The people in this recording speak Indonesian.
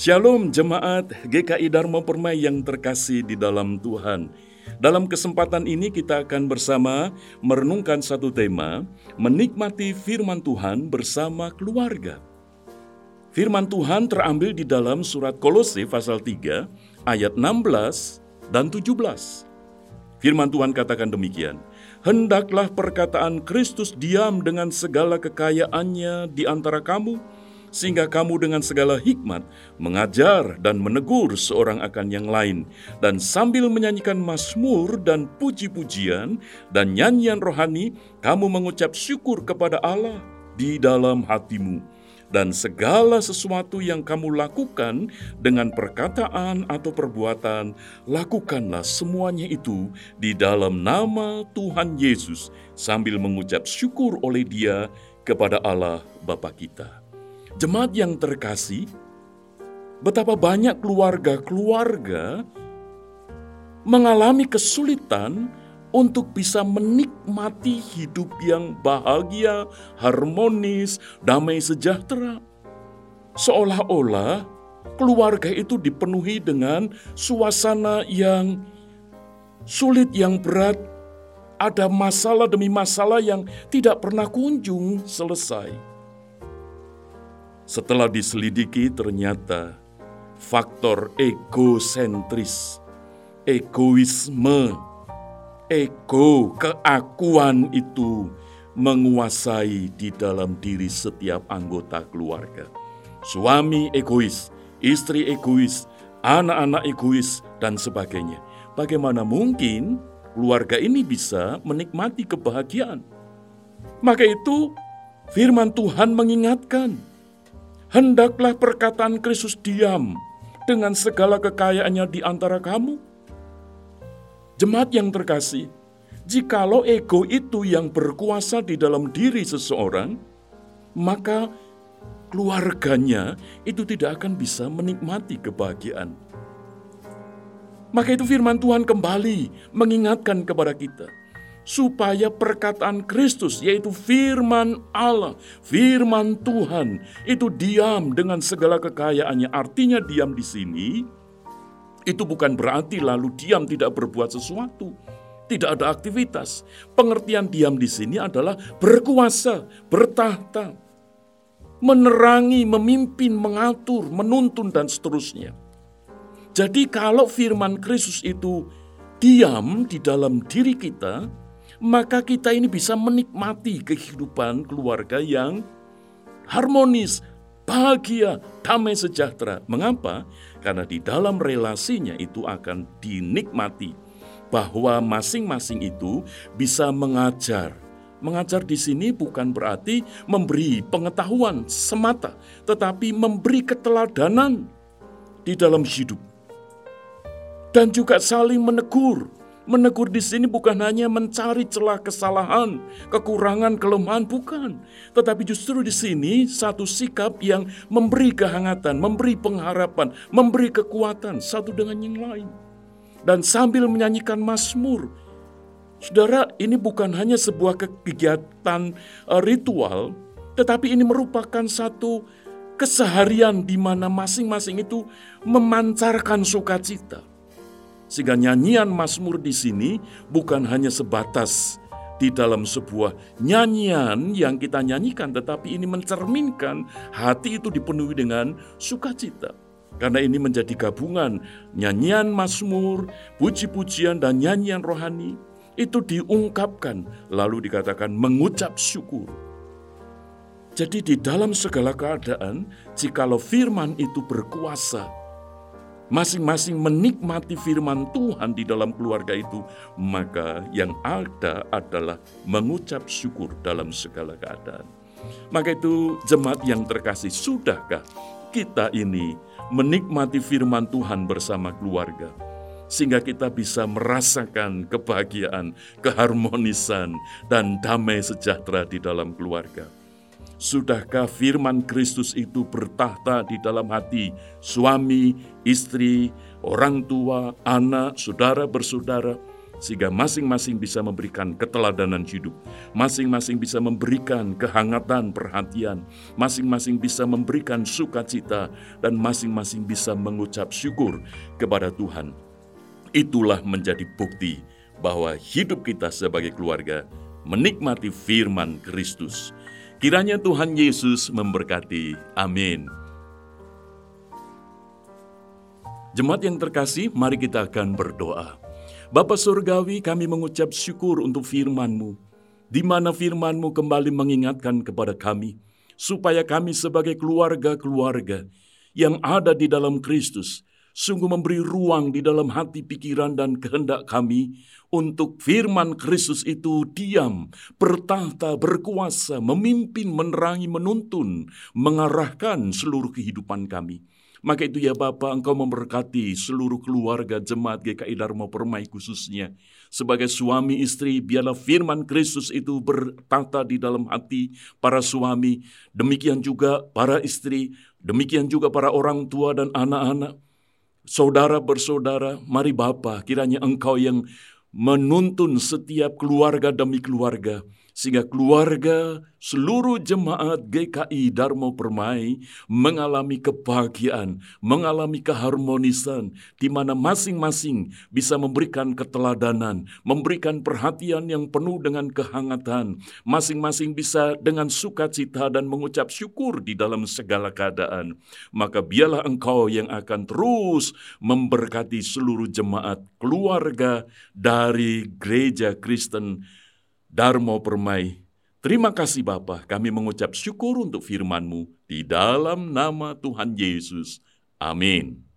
Shalom jemaat GKI Dharma Permai yang terkasih di dalam Tuhan. Dalam kesempatan ini kita akan bersama merenungkan satu tema, menikmati firman Tuhan bersama keluarga. Firman Tuhan terambil di dalam surat Kolose pasal 3 ayat 16 dan 17. Firman Tuhan katakan demikian, Hendaklah perkataan Kristus diam dengan segala kekayaannya di antara kamu, sehingga kamu dengan segala hikmat mengajar dan menegur seorang akan yang lain, dan sambil menyanyikan mazmur dan puji-pujian dan nyanyian rohani, kamu mengucap syukur kepada Allah di dalam hatimu. Dan segala sesuatu yang kamu lakukan dengan perkataan atau perbuatan, lakukanlah semuanya itu di dalam nama Tuhan Yesus, sambil mengucap syukur oleh Dia kepada Allah Bapa kita. Jemaat yang terkasih, betapa banyak keluarga-keluarga mengalami kesulitan untuk bisa menikmati hidup yang bahagia, harmonis, damai sejahtera. Seolah-olah keluarga itu dipenuhi dengan suasana yang sulit, yang berat, ada masalah demi masalah yang tidak pernah kunjung selesai. Setelah diselidiki ternyata faktor egosentris, egoisme, ego, keakuan itu menguasai di dalam diri setiap anggota keluarga. Suami egois, istri egois, anak-anak egois, dan sebagainya. Bagaimana mungkin keluarga ini bisa menikmati kebahagiaan? Maka itu firman Tuhan mengingatkan, hendaklah perkataan Kristus diam dengan segala kekayaannya di antara kamu. Jemaat yang terkasih, jikalau ego itu yang berkuasa di dalam diri seseorang, maka keluarganya itu tidak akan bisa menikmati kebahagiaan. Maka itu firman Tuhan kembali mengingatkan kepada kita supaya perkataan Kristus, yaitu firman Allah, firman Tuhan, itu diam dengan segala kekayaannya. Artinya diam di sini, itu bukan berarti lalu diam tidak berbuat sesuatu. Tidak ada aktivitas. Pengertian diam di sini adalah berkuasa, bertahta, menerangi, memimpin, mengatur, menuntun, dan seterusnya. Jadi kalau firman Kristus itu diam di dalam diri kita, maka kita ini bisa menikmati kehidupan keluarga yang harmonis, bahagia, damai sejahtera. Mengapa? Karena di dalam relasinya itu akan dinikmati bahwa masing-masing itu bisa mengajar. Mengajar di sini bukan berarti memberi pengetahuan semata, tetapi memberi keteladanan di dalam hidup. Dan juga saling menegur, Menegur di sini bukan hanya mencari celah kesalahan, kekurangan, kelemahan, bukan. Tetapi justru di sini satu sikap yang memberi kehangatan, memberi pengharapan, memberi kekuatan satu dengan yang lain. Dan sambil menyanyikan Mazmur, Saudara, ini bukan hanya sebuah kegiatan uh, ritual, tetapi ini merupakan satu keseharian di mana masing-masing itu memancarkan sukacita. Sehingga nyanyian Mazmur di sini bukan hanya sebatas di dalam sebuah nyanyian yang kita nyanyikan, tetapi ini mencerminkan hati itu dipenuhi dengan sukacita. Karena ini menjadi gabungan nyanyian Mazmur, puji-pujian, dan nyanyian rohani. Itu diungkapkan, lalu dikatakan mengucap syukur. Jadi di dalam segala keadaan, jikalau firman itu berkuasa, masing-masing menikmati firman Tuhan di dalam keluarga itu, maka yang ada adalah mengucap syukur dalam segala keadaan. Maka itu jemaat yang terkasih, sudahkah kita ini menikmati firman Tuhan bersama keluarga? Sehingga kita bisa merasakan kebahagiaan, keharmonisan, dan damai sejahtera di dalam keluarga. Sudahkah firman Kristus itu bertahta di dalam hati suami, istri, orang tua, anak, saudara bersaudara, sehingga masing-masing bisa memberikan keteladanan hidup, masing-masing bisa memberikan kehangatan perhatian, masing-masing bisa memberikan sukacita, dan masing-masing bisa mengucap syukur kepada Tuhan. Itulah menjadi bukti bahwa hidup kita sebagai keluarga menikmati firman Kristus. Kiranya Tuhan Yesus memberkati. Amin. Jemaat yang terkasih, mari kita akan berdoa. Bapa Surgawi, kami mengucap syukur untuk firman-Mu, di mana firman-Mu kembali mengingatkan kepada kami, supaya kami sebagai keluarga-keluarga yang ada di dalam Kristus, sungguh memberi ruang di dalam hati pikiran dan kehendak kami untuk firman Kristus itu diam, bertahta, berkuasa, memimpin, menerangi, menuntun, mengarahkan seluruh kehidupan kami. Maka itu ya Bapa, Engkau memberkati seluruh keluarga jemaat GKI Dharma Permai khususnya. Sebagai suami istri, biarlah firman Kristus itu bertata di dalam hati para suami. Demikian juga para istri, demikian juga para orang tua dan anak-anak. Saudara bersaudara, mari Bapa, kiranya Engkau yang menuntun setiap keluarga demi keluarga sehingga keluarga seluruh jemaat GKI Dharma Permai mengalami kebahagiaan, mengalami keharmonisan, di mana masing-masing bisa memberikan keteladanan, memberikan perhatian yang penuh dengan kehangatan, masing-masing bisa dengan sukacita dan mengucap syukur di dalam segala keadaan. Maka biarlah engkau yang akan terus memberkati seluruh jemaat keluarga dari gereja Kristen Darmo Permai. Terima kasih Bapa, kami mengucap syukur untuk firman-Mu di dalam nama Tuhan Yesus. Amin.